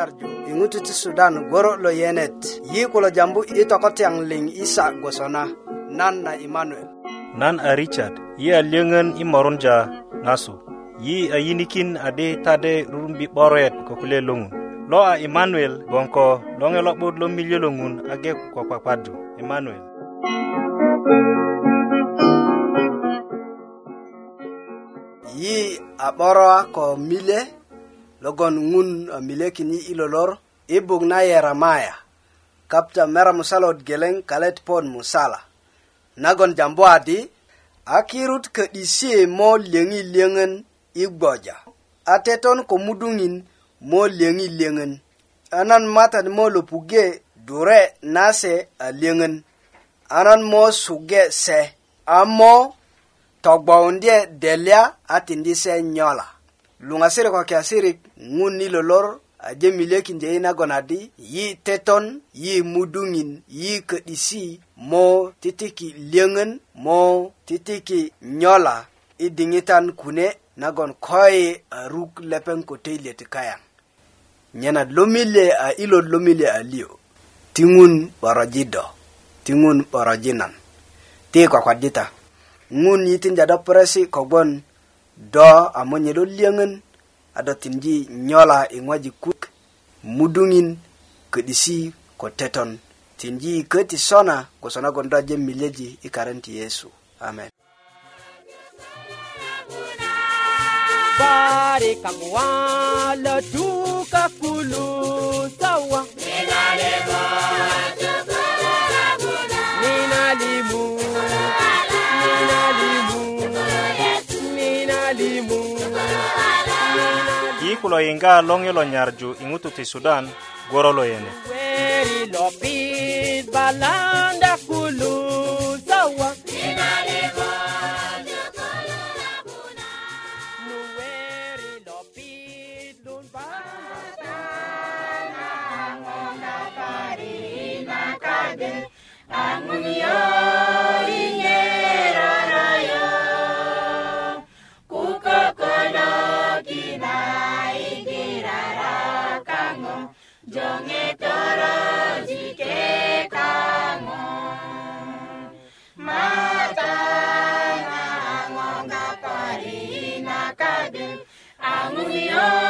nyarju i ŋutu ti sudan goro lo yenet yi kulo jambu i tokotyaŋ liŋ isa gwosona nan na imanuel nan a richard yi a lyöŋön i morunja ŋasu yi a yinikin adi tade rurumbi 'boret ko kule loŋun lo a imanuel gboŋ ko loŋe lo'but lo miliö lo ŋun age ko kpakpadu imanuel yi a 'boro ko mile logon ŋun a uh, milekin yi ilo lor i buk na yeremaya kapta mera musalot geleŋ kalet pon musala nagon jambu adi a kirut ködisie mo liöŋi liöŋön i gboja a teton ko muduŋin mo liöŋi liöŋön anan matat mo lopuge dure nase a uh, liöŋön anan mo suge se a mo togbowundye delya a tindi se nyola luŋasirik ko kiyasirik ŋun i lolor aje miliyekindye i nagon adi yi teton yi muduŋin yi ködisi mo titiki liyöŋön mo titiki nyola i diŋitan kune nagon koyi aruk lepeŋ ko töyilye ti kayaŋ nyenat lomilye a ilot lomilye a liyo ti ŋun 'boroji do ti ŋun 'borojinan ti kwakwadita ŋun yitinda do puresi kogwon do a monyelo liöŋön a do tindi nyola i ŋwajik kuwök muduŋin ködisi ko teton tindi kö sona gboso nagon do aje i karen ti yesu amen la duka kulu sawa limu yi kulo yiŋga loŋ yilo nyarju i ŋutu ti sudan gworo lo yene We are.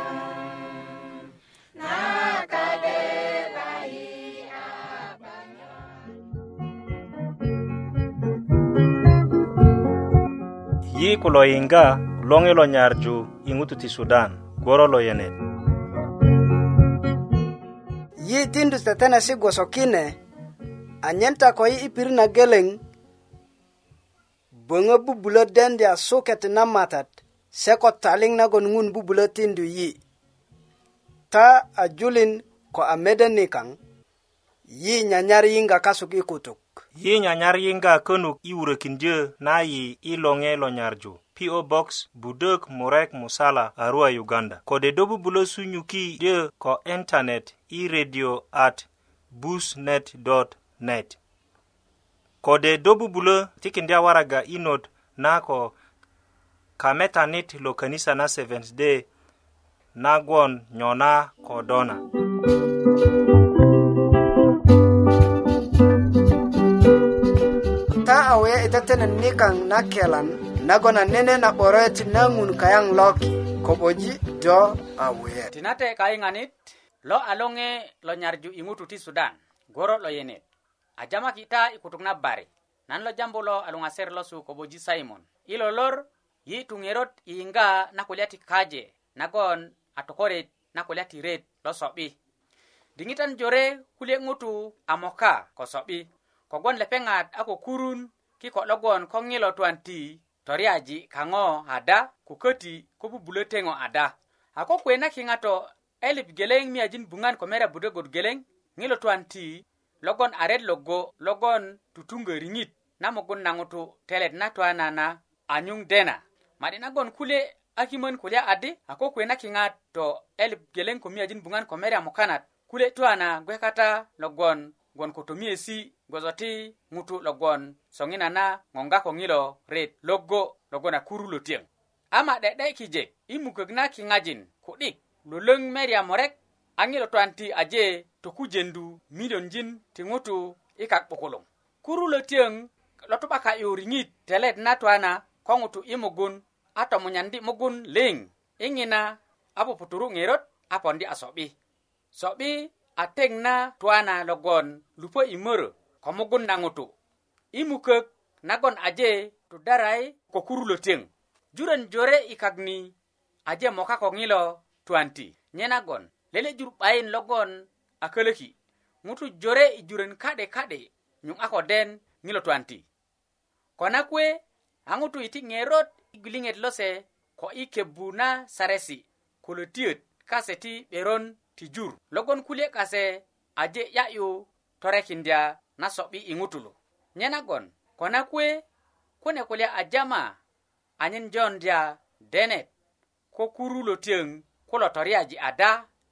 ku lo yinga longi lo nyarju i ŋutu ti sudan gworo lo yenet yi tindu tetenesi gwoso kine anyen ta ko yi i pirit na geleŋ böŋö bubulö dendya suket na matat se ko taliŋ nagon ŋun bubulö tindu yi ta a julin ko a mede nikaŋ yi nyanyar yiŋga kasuk i kutuk yi nyanyar yinga könuk i wurökindyö na yi i loŋe lo nyarju PO Box Budök Murek Musala Arua Uganda kode do bubulo sunyuki dyö ko internet i radio at busnet.net kode do bubulo tikindya waraga inot na ko kametanit lo kanisa na Seventh Day nagwon nyona ko dona Thank you. we etetenen nikaŋ na kelan nagon a nene na 'boroet na ŋun kayaŋ loki ko'boji do a weet tinate kayiŋanit lo a loŋe lo nyarju i ŋutu ti sudan goro lo yenet a jamaki ta i kutuk na bari nan lo jambu lo a luŋaser losu ko'boji simon i lo lor yi tuŋerot i yiŋga na kulya ti kaje nagon a tokoret na kulya ti ret lo so'bi diŋitan jore kulye ŋutu a moka ko so'bi kogwon lepeŋat a ko kurun ki ko logon ko ngilo tuan ti toriaji kango ada ku koti ko bubule tengo ada ako kwe na ki ngato elip geleng mi ajin bungan ko mera bude god geleng ngilo tuan ti logon aret logo logon tutungo ringit na mogon nangoto telet na tuan nana anyung dena madina gon kule akimon kulya ade ako kwe na ki ngato elip geleng ko mi ajin bungan ko mera mokanat kule tuana gwe kata logon gon kotomiesi gboso ti ŋutu logon soŋina na ŋoŋga ko ŋilo ret logo logon a kurulo tiyeŋ ama de'de kijek i mukök na kiŋajin ku'dik lolöŋ meria murek a ŋilo twan ti aje tokujendu midonjin ti ŋutu i kak 'bukuluŋ kurulo tiyeŋ lo tu'baka yu riŋit telet na twana ko ŋutu i mugun a tomunyandi mugun liŋ i ŋina a puputuru ŋerot a pondi a so'bi so'bi a teŋ na twana logon lupo i mörö ko mugun na ŋutu i mukök nagon aje tudarai ko kurulo teŋ juren jore i kakni aje moka ko ŋilo tuanti nye nagon lele jur 'bayin logon a kölöki ŋutu jore i juren ka'de ka'de nyuŋ a ko den ŋilo tuanti ko na kuwe a ŋutu iti ŋerot i gwiliŋet lose ko i kebu na saresi kulötiöt kase ti 'beron ti jur logon kulye kase aje 'ya'yu torekindya na so'bi i ŋutulu nye nagon ko na kuwe kune kulya a jama anyen jondya denet ko kurulo teŋ kulo toriyaji ada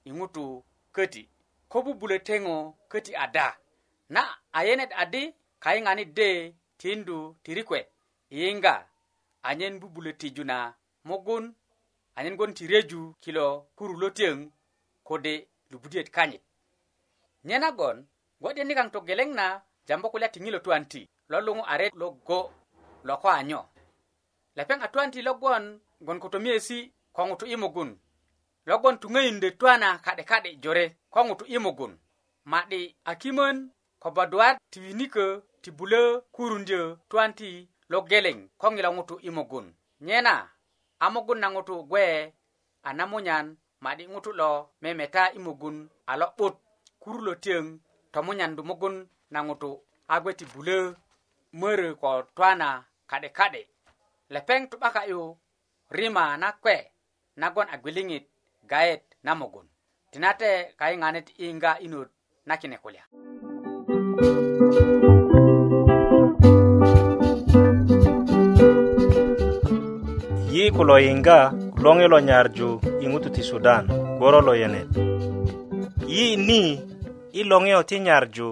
i ŋutu köti ko bubulö teŋo köti ada na ayenet adi kayiŋanit de tindu tirikwe yinga anyen bubulö tiju na mugun anyen gwon ti reju kilo kurulo teŋ kode lubudiyet kanyit nye nagon gwadiyeni kaŋ togeleŋ na jambu kulya tiŋilo tuwan ti lo luŋu aret logo lo ko anyo lepeŋ a tuwan ti logon gon ko tomiyesi ko ŋutu i mugun logon tuŋöyundö tuwana ka'de ka'de jore ko ŋutu i mugun ma'di a kimön ko baduwat ti winikö ti bulö kurundyö tuwan ti lo geleŋ ko ŋilo ŋutu i mugun nyena a mugun na ŋutu gwe a namunyan ma'di ŋutu lo memeta i mugun a lo'but kurulo tiyöŋ tomunyandu mugun na ŋutu a gweti bulö mörö ko twana ka'de ka'de lepeŋ tu'baka'yu rima na kwe nagon a gwiliŋit gayet na mugun tinate kayiŋanet yiyiŋga inot na kine kulya yi kulo yiŋga loŋi lo nyarju i ŋutu ti sudan goro lo yenet yi ni iloŋeyo ti nyarju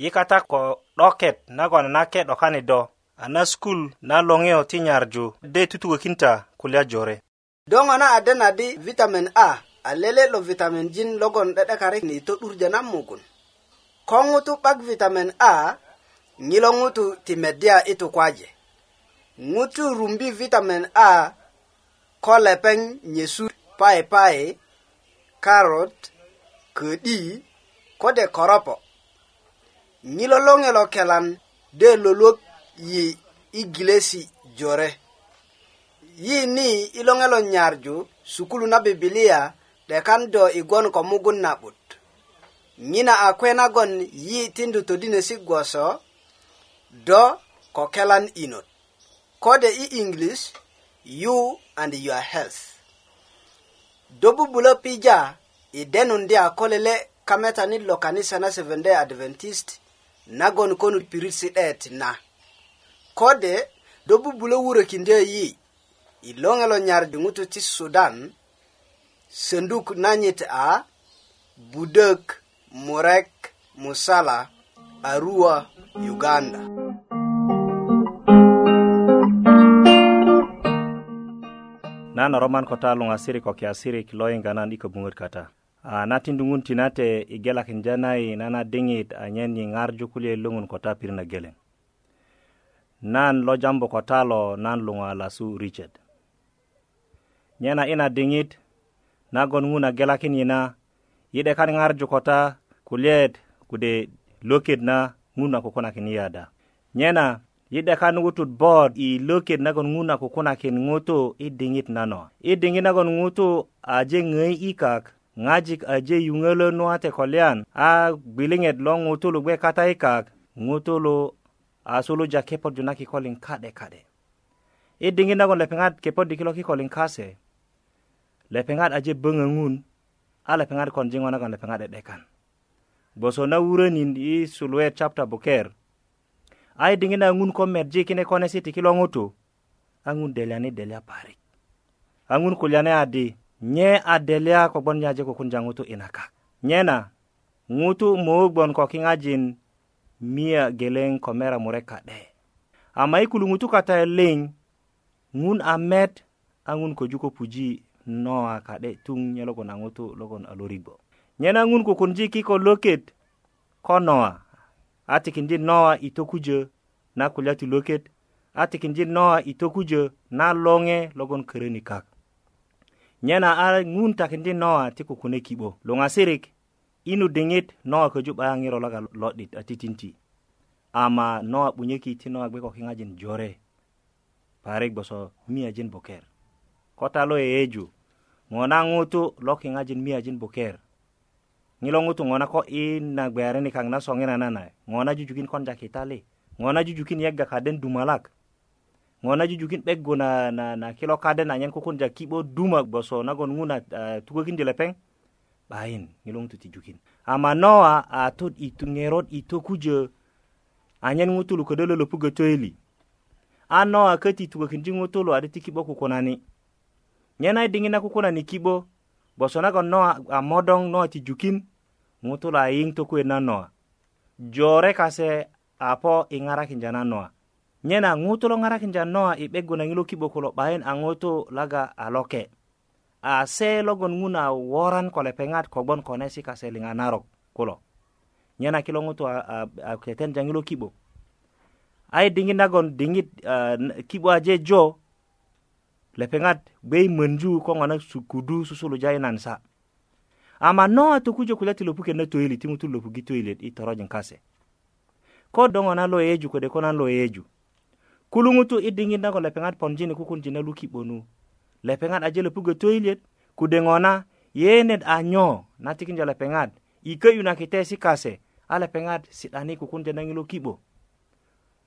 yi kata ko 'doket nagon nake 'dokani do a na skul na loŋeyo ti nyarju de tutukökinta kulya jore do ŋo na ade na di vitamin a a lele lo vitamin jin logon 'de'dekarik ni to'durjö na mugun ko ŋutu 'bak vitamin a ŋilo ŋutu ti meddya i tukwaje ŋutu rumbi vitamin a ko lepeŋ nyesu paipai karot ködi kode koropo ŋilo loŋe lo kelan de lolok yi igilesi jore yi ni iloŋe lo nyarju sukulu na bibilia de kan do igon ko mugun na'but ŋina a kwe nagon yi tindu todinesi gwoso do ko kelan inot kode i english you and your health do bubulo pija i denundi a kolele kameta ni lo kanisa na Seventh Day Adventist na gon konu pirit si et na kode do bubulo wure kinde yi ilongelo nyar dungutu ti Sudan senduk nanyit a budek murek musala Arua, Uganda. Nana Roman kota lunga siri kwa kiasiri kiloingana ndiko bungut kata. Ah, a na tindungun tinate i gelakin janai nana diŋit anyen yiŋarju kulye luŋun kota pirina geleŋ nan lo jambu kota lo nan luŋa lasu richard nyena ina diŋit nagon ŋun a gelakin yina yi 'dekan ŋarju kota kulyet kude loket na ŋun a kukunakin yada nyena yi 'dekan ŋutut bot i loket nagon ŋun a kukunakin ŋutu i diŋit nano i diŋit nagon ŋutu aje ŋöi ikak ŋojik aje yuŋölö nuwate kolyan a gwiliŋet lo ŋutulu gbe kata i kak ŋutulu a suluja kepoju na kikolin ka'de ka'de i e diŋit nagon lepeŋat kepodi kilo kikolin kase lepeŋat aje böŋöŋun a lepeŋat konjiŋo nagon lepeŋat 'de'dekan gboso na wurönin i suluet chapta buker a i e diŋit na ŋun ko merji kine konesi ti kilo ŋutu a ŋun delyani delya parik a ŋun kulyane adi nye a delia kogbon nyaje ko kunja ngutu inaka nyena ngutu mo gbon ko kingajin mia geleng ko mera mureka de ama ikulu ngutu kata ling ngun amet angun ko juko puji noa kade tung nyelogo na ngutu logon aloribo nyena ngun ko kunji kiko loket ko noa ati kindi noa itokuje na kulya tu loket ati kindi noa itokuje na longe logon kerenikak nyena a ŋun takindi noa ti kukune kibo luŋasirik inu diŋit noa köju 'baya ŋiro loga lo'dit a titinti ama noa 'bunyöki ti noa gbe ko kiŋajin jore parik gboso miyajin buker ko talo yeyeju ŋo na ŋutu lo kiŋajin miyajin buker ŋilo ŋutu ŋo na ko i na gbearini kaŋ na soŋinanana ŋo na jujukin konja kitali ŋo na jujukin yega kaden dumalak ŋonaju jukin 'beggu na, na, na kilo kaden anyen kukunja kibo duma boso nagon ŋuna uh, eh, tugökindi lepeŋ 'bayin ŋiloŋ tu ti jukin ama noa a tot i ŋerot i tokujö anyen ŋutulu ködö lolopugö töili a noa köti tugökindi ŋutulu adi ti kibo kukunani nyen ai diŋit na kukunani kibo boso nagon noa a modoŋ noa ti jukin ŋutulu a yiŋ tokuwet na noa jore kase a po i ŋarakinja na noa nyena na ŋutu lo ŋarakinda noa i 'begu na ŋilo ki'bo kulo 'bayin a ŋutu laga a loke a se logon ŋun a woran ko lepeŋat kogbon konesi kase liŋa narok kulo nyena kilo ŋutu a, a, a ketenja ŋilo ki'bo ai diŋit nagon diŋit uh, ki'bo aje jo lepeŋat gbe i mönju ko ŋona kudu susuluja i nansa ama noa tokujo kulya ti lopuket na toyilit ti ŋutu lopugi toyilet i torojiŋ kase ko do na lo yeyeju kode ko nan lo yeyeju kulungutu i diŋit nago lepeŋat ponjine kukunjin na lukibonu lepeŋat aje lopugö töyiliyet kude ŋo na yeyenet a nyo na tikinjo lepeŋat i köyu na kitesi kase a lepeŋat si'dani kukunjö na ŋilo kibo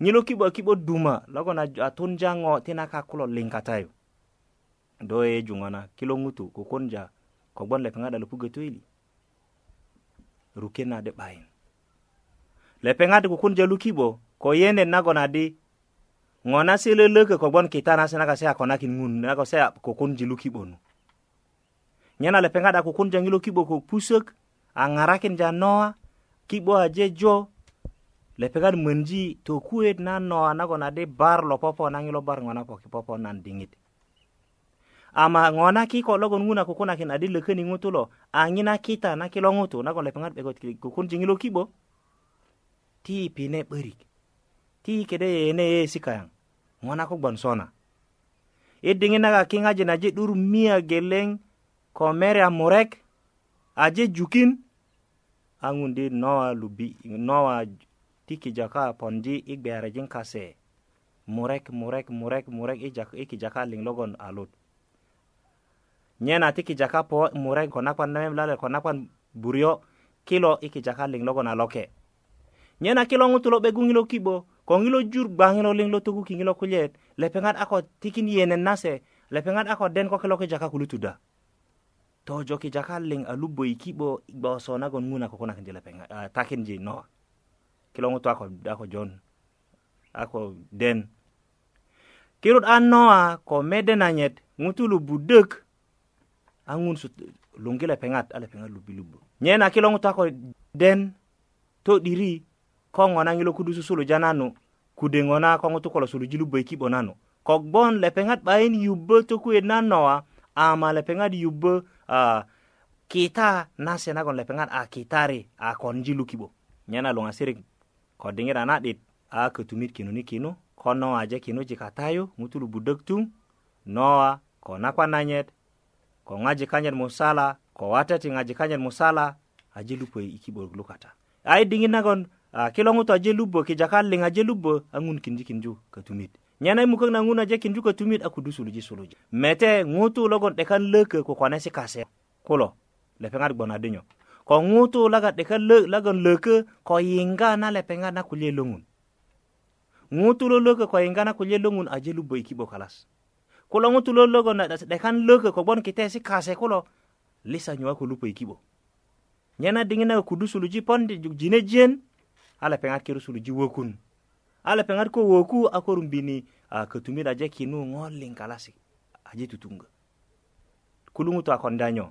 ŋilo kibo a kibo duma logon a tunja ŋo tina kak kulo liŋkatayu do yeyeju ŋo na kilo ŋutu kukunja kogbon lepeŋat a lopugö töili ruken na di 'bayin lepeŋat kukunja lukibo ko yeyenet nagon adi ŋo na se lölökö kogwon kita na se na kase a konakin ŋun na kase a kukunji lu kibonu nyena lepeŋat a kukunjaŋi lo kibo ko pusök a ŋarakinja noa kibo a jejo lepeŋat mönji tokuet na noa nagon adi bar lo popo naŋi lo bar ŋo na poki popo nan diŋit ama ŋo na kiko logon ŋun a kukunakin adi lököni ŋutu lo aŋi na kita na kilo ŋutu nagon lepeŋat 'bekot kukunjiŋi lo kibo ti pine 'börik ti kede yeyene yeyesi kayaŋ ŋona kogboŋ sona yi diŋit na kakiŋajin aje 'dur miya geleŋ ko merya murek aje jukin a ŋundi nowa lubi nowa ti kija ka pondi i gbearijin kase murek murek murek murek i kija ka liŋ logon alut nyena ti kija ka po murek ko nakwan na memlale ko nakwan buryo kilo i kija ka liŋ logon aloke nyena kilo ŋutu lo 'begu ŋilo kibo kongilo jur gbaŋilo liŋ lo togu kiŋilo kulyet lepeŋat ako tikin yenen nase lepeŋat ako den ko kilo kijaka kulutuda tojo kijaka liŋ a lubbo i ki'bo gboso nagon ŋuna kokunakindi lepeŋ uh, eh, takinji noa kilo ŋutu ako, ako jon ako den kirut a noa ko mede nanyet ŋutu lubudök a ŋun su lungi lepeŋat a lepeŋat lubi lubbo nyena kilo ŋutu ako den to'diri ko ŋo na ŋilo kudu susuluja jananu kudeŋo na ko ŋutu ko lo sulujilu 'böiki 'bo nanu kogbon lepeŋat 'bayin yubbö tökuet na nowa ama lepeŋat yubbö uh, kita nase nagon lepeŋat a kitari a kibo nyana nyena luŋasirik ko diŋira na'dit a kötumit kinuni kinu ko nowaje kinuji katayu ŋutu lubudök tuŋ nowa ko nakwan nanyet ko ŋwajik kanyit musala ko wateti ŋwajik kanyit musala aje lupöi i ki'bo lukata ai diŋit a ah, kilongu to aje lubo ki jaka linga je lubo angun kinji kinju katumit nyana mukang na nguna je kinju katumit aku dusulu je sulu je mete ngutu logon dekan leke ku kwane si kase kulo lepengar gona dinyo ko ngutu laga dekan le lagon leke ko yinga na lepengar na kulye lungun ngutu lo leke ko yinga na kulye lungun aje lubo iki bokalas kulo ngutu lo logon dekan leke ko bon kite si kase kulo lisa nyuwa ku lupo iki bo nyana dingin na kudusulu je pon jine jen ala peŋat ke ji wokun ala peŋat ko woku a korum bini a katumid aje kinu ŋo kalasi aje tutunga kuluŋutu a kondanyo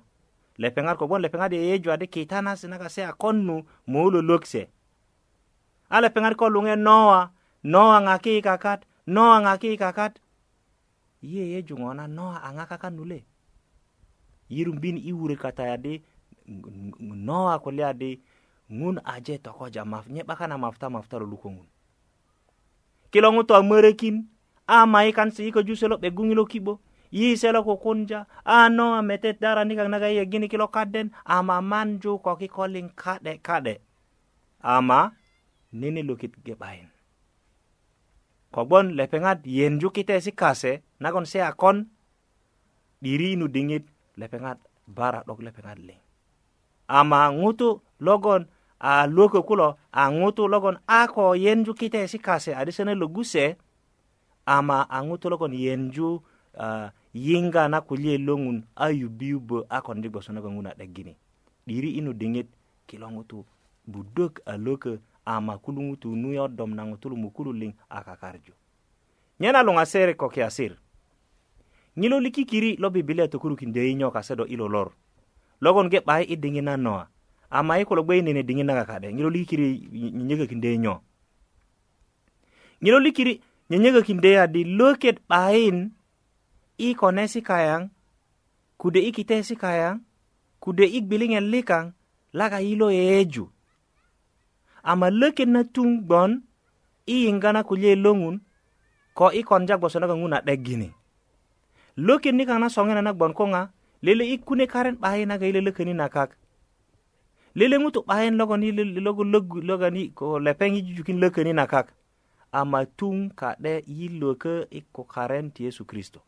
lepeŋat kogboŋ lepeŋat yeyeju adi kitanasi nakase a kon nu moololok se a lepeŋat ko luŋe nowa nowa ŋaki i kakat nowa ŋaki i kakat yeyeju ŋo na nowa a ŋakakat nule yirumbin i wurö katayadi nowa kulya ade ŋun aje tokoja maf, nye 'baka na mafta maftaro luko ŋun kilo ŋutu a mörökin a mayikan si i köju se lo 'begunyi lo kibo yi se lo kukunja a no a metet daranikak naga yegini kilo kaden a mamanju ko kikolin kade kade ama nene lokit ge'bayin kogbon lepeŋat yenju kite si kase nagon se a kon 'dirinu diŋit lepeŋat bara 'dok lepeŋat liŋ ama ŋutu logon a luökö kulo a ŋutu logon a ko yenju kitaesi kase adi sene lo guse ama a ŋutu logon yenju uh, yiŋga na kulye lo ŋun a yubiyubö a kondi gboso nagon ŋun a 'degini 'diri inu diŋit kilo ŋutu budök a lökö ama kulu ŋutu nuyodom na ŋutulu mukulu liŋ a kakarju nyena luŋaseri ko kiasir ŋilo likikiri lo bibilia tokurukindyöyinyo kase do ilo lor logon ge 'bayi i diŋit na noa ama i kolo gbe nene dingi naga kade ngilo likiri nyenyega kinde nyo ngilo likiri nyenyega kinde ya di loket bain i konesi kayang kude i kitesi kayang kude i gbilingen likang laka ilo eju, ama loket na tung gbon i ingana na kulye loŋun ko i konja gboso naga a gini loket ni na soŋena na gbon ko lele i kune karen 'bayi naga i kini nakak lele ŋutu 'bayin logoni logo logani ko lepeŋ i jujukin lököni na kak a matuŋ ka'de yilwökö i e kukaren ti yesu kristo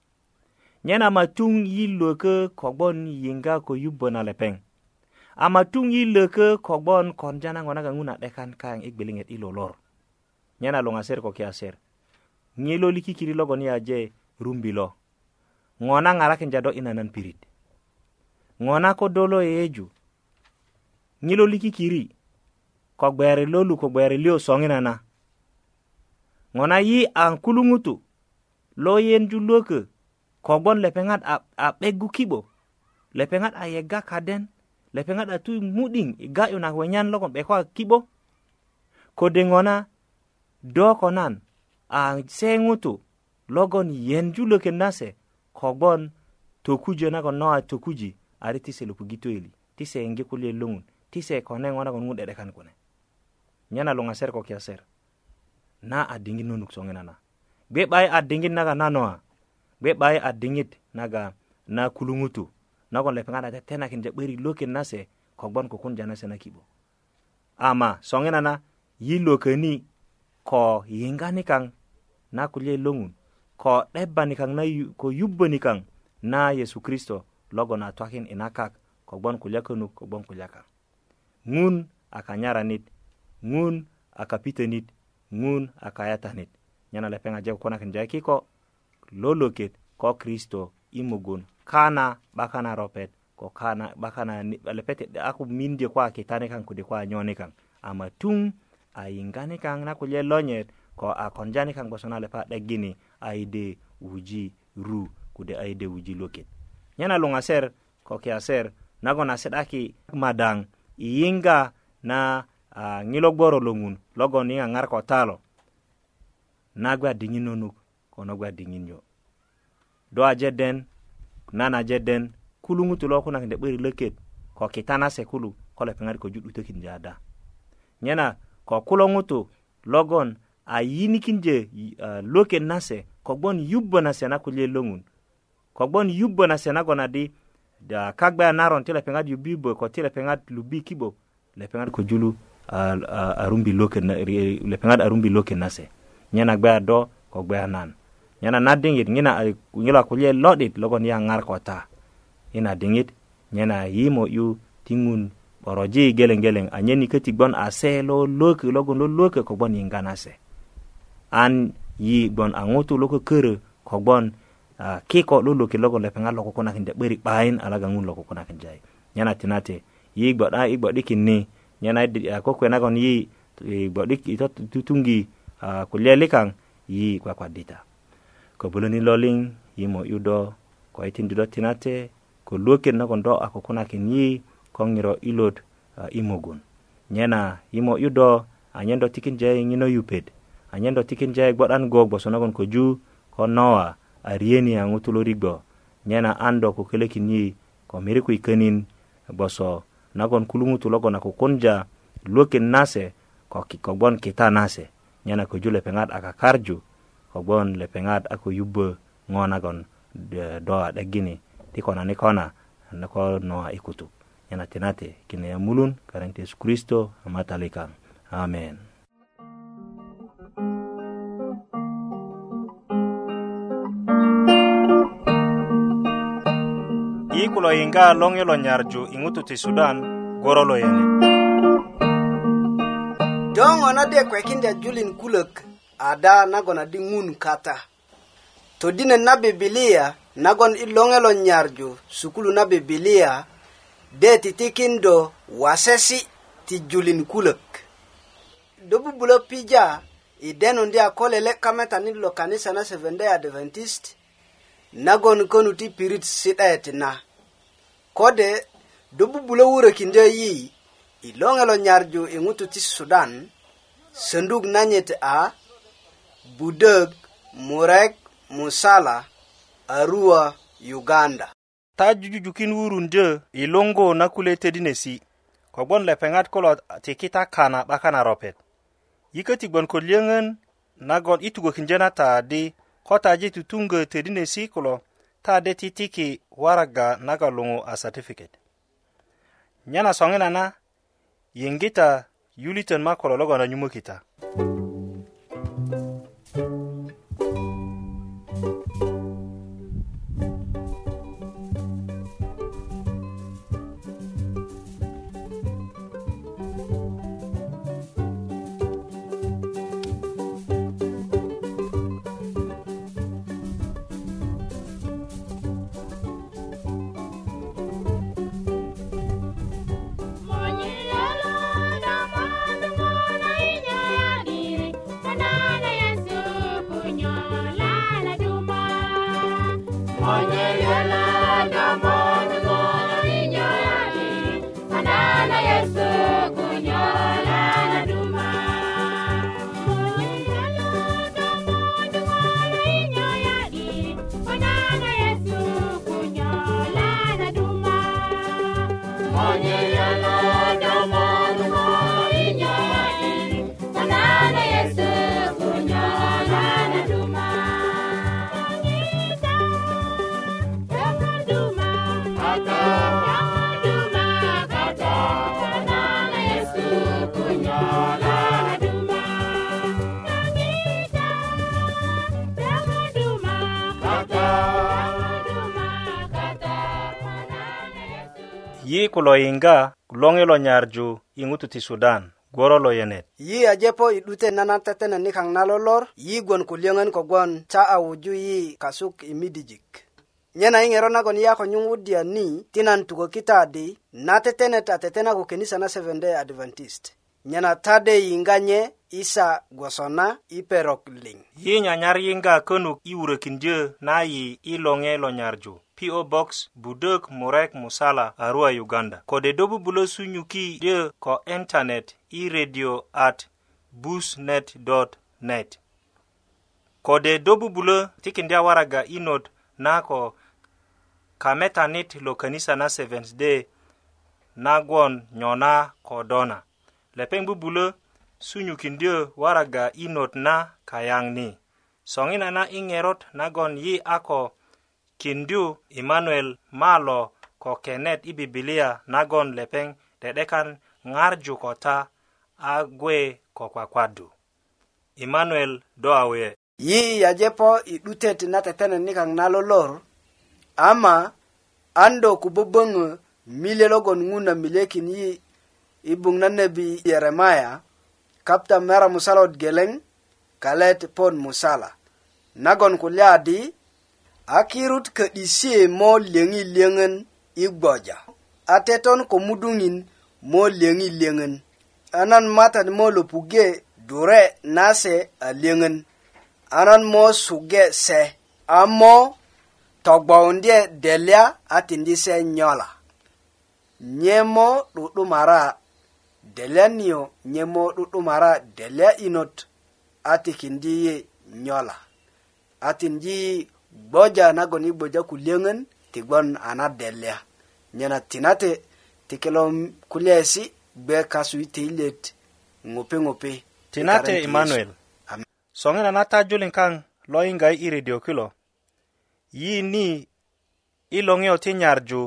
nyen a matuŋ yilwökö kogbon yiŋga ko yubbö na lepeŋ a matuŋ yilwökö kogbon konja na ŋo nagaŋu na 'dekan kayaŋ i e gbiliŋet i lolor nyen a luŋaser ko kiyaser ŋelo likikiri logoni aje rumbi lo ŋo na ŋarakinja do i nanan pirit ŋo na ko dolo yeyeju ŋilo likikiri ko gbeeri lolu ko gbeeri liyo soŋina na ŋo na yi a kulugutu lo yenju lwökö kogbon lepeŋat a, a 'begu kibo lepeŋat a yegga kaden lepeŋat a tu mu'diŋ i ga'yu na wenyan logon 'be ko a kibo kode ŋo na do ko nan a se ŋutu logon yenju lwökön nase kogbon tokujö nagon no a tokuji a ri ti se lopugitöili ti se yengi kulye loŋun tise ko ne ŋona ko ŋun dedekan kune nyena luŋa ser ko kia ser na a diŋit nunuk soŋina na gbe 'bayi a diŋit naga nanoa gbe 'bayi a diŋit naga na kuluŋutu nagon lepeŋat a tetenakin je 'börik lokin nase kogbon kukunja nase na kibo ama soŋina na yi lököni ko yiŋgani kaŋ na kulye loŋun ko 'debani kaŋ na ko yubböni kaŋ na yesu kristo logon a twakin ina kak kogbon kulya könuk kogbon kulya kaŋ ngun aka nyaranit ngun aka pitenit ngun aka yatanit nyana lepeŋ aje kukunakin jae kiko loloket ko kristo i mugun kana 'bakana ropet ko kana 'bakana lepete a ko mindö ko a kitani kaŋ kode ko a nyoni kaŋ ama tuŋ a yiŋgani kaŋ na kulye lonyet ko a konjani kaŋ gboso na lepa 'deggini a i de wuji ru kode a i de wuji loket nyena luŋaser ko kiyaser nagon a si'daki madaŋ yinga na uh, ŋilo gboro lo ŋun logon yiŋaŋar ko talo nagwe a diŋit nonuk ko nagwe a diŋit yo do aje den nan aje den kulu ŋutu lo kunakinde 'börik löket ko kita na se kulu ko lepeŋat ko ju'dutökindö ada nyena ko kulo ŋutu logon a yinikindö uh, löket na se kogbon yubbö na se na kulye lo ŋun kogbon yubbö na se nagon adi da kagbe naron ti lepeŋat yubi bo ko ti lepeŋat lubi kibo lepeŋat ko julu arumbi loke lepeŋat arumbi loke na se nyena gbe do ko gbe nan nyena na dingit ngina ngila kulye lodit logon ya ngar kota ina dingit nyena yimo yu tingun oroji geleng geleng anyeni keti gbon ase lo loke logon lo loke ko gbon yingana se an yi gbon angutu loke kere ko gbon Ah, ki ko ɗo loki logo lepeŋa loko kuna kinja 'börik 'bayin alaga ŋun loko kuna kinjai nyana tinate yi gboda i gbo'dikin ni nyana ah, ko kuwe nagon yi gbo'dik ito tutungi ah, kulya likaŋ yi kwakwadita ko buloni loliŋ yi mo 'yudo ko itindi do tinate ko luwökin nagon do a kokunakin yi ko ŋiro ilot i mugun nyena yi mo 'yudo anyen do tikinjai ŋino yupet anyen do tikinjai gbo'dan go gboso nagon ko ju ko nowa arieni yaŋo tolori rigbo nyena an do ko kölökin yi ko miriku i könin gboso nagon ŋutu logon a kukunja luökin nase ko kogbon kita nase nyena köju lepeŋat a kakarju kogbon lepeŋat a ko yubbö ŋo nagon do a 'degini ti konani kona ko noa i kutuk nyena tinate kine yamulun kareŋ ti kristo a amen lo yiŋga loŋ yilo nyarju i ŋutu ti sudan goro lo yene do ŋo na de kwekinda julin kulök ada nagon adi ŋun kata todinet na bibilia nagon i loŋe lo nyarju sukulu na bibilia de titikindo wasesi ti julin kulök do bubulö pija i denundi a ko lele' kametanit lo kanisa na seventh day adventist nagon konu ti pirit si'dayet na kode do bubulo wurökindö yi i loŋe lo nyarju i ŋutu ti sudan sönduk nanyit a budök murek musala arua uganda ta jujujukin wurundö i luŋgu na kule tedinesi kogbon lepeŋat kulo tiki ta kana 'bakan a ropet yiköti gbon ko lyöŋön nagon i tugökindö na taadi ko taji tutuŋgö tedinesi kulo taade ti ki waraga naga luŋu a certificate. nyana soŋina na yiŋgita yulitön ma ko lologonda nyumökita yi ku lo yiŋga loŋi lo nyarju i ŋutu ti sudan gworo lo yenet yi ajepo i 'dute nanan tetene nikaŋ na lolor yi gwon ku liyöŋön kogwon ca a wuju yi kasuk i midijik nyena i ŋero nagon yi a ko nyuŋwudya ni ti nan tukökita di na tetenet a tetena ko kenisa na seven day adventist nyena tade yiŋga nye isa gwosona i perok liŋ yi nyanyar yiŋga könuk i wurökindyö na yi i loŋe lo nyarju PO Box Budok Murek Musala Arua Uganda kode dobu bulo sunyuki ye ko internet i radio at busnet.net kode dobu bulo tikindi awaraga inot na ko kametanit lo kanisa na Seventh Day nagwon nyona kodona lepeng bubulo sunyukindio waraga inot na kayang ni songina na ingerot nagon yi ako kindu emmanuel malo ko kenet i bibilia nagon lepeŋ dedekan ŋarju ko ta a gwe ko kwakwadu emmanuel do awe yi yajepo i 'dutet na tetene nikaŋ na lolor ama an do ku böböŋö milye logon ŋuna milyekin yi i buŋ na nebi yeremaya kapta mera musalot geleŋ kalet pon musala nagon kulya di akirut ka'disie mo liyeŋi liyeŋön i gboja a teton ko muduŋin mo liyeŋi liyeŋön a nan matani mo lo puge dure nase a liyeŋön a nan mo suge se a mo togbowundye delya a tindi se nyola nye mo 'du'dumara delya niyo nye mo 'du'dumara delya inot a tikindi yi nyola a tindi gboja nagon i gboja kulyöŋön tigbon a na delya nyena tinate ti kilo kulyaesi gbe kasu i teilet ŋupi ŋupi tinate emanuel soŋina na ta julin kaŋ lo yiŋga i redio kilo yi ni i loŋiyo ti nyarju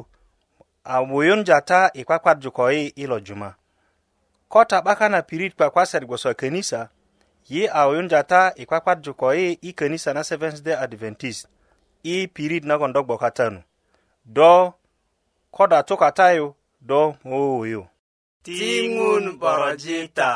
a wuyunja ta i kwakwarju ko yi i lo juma ko ta 'bakan na pirit kwakwasat gboso kenisa ye awoyun jata i e kwakwadju ko yi e, i e kanisa na seventh day adventist i pirit nagon do gbokata nu do koda tukatayu do mowoyo tiŋun borojita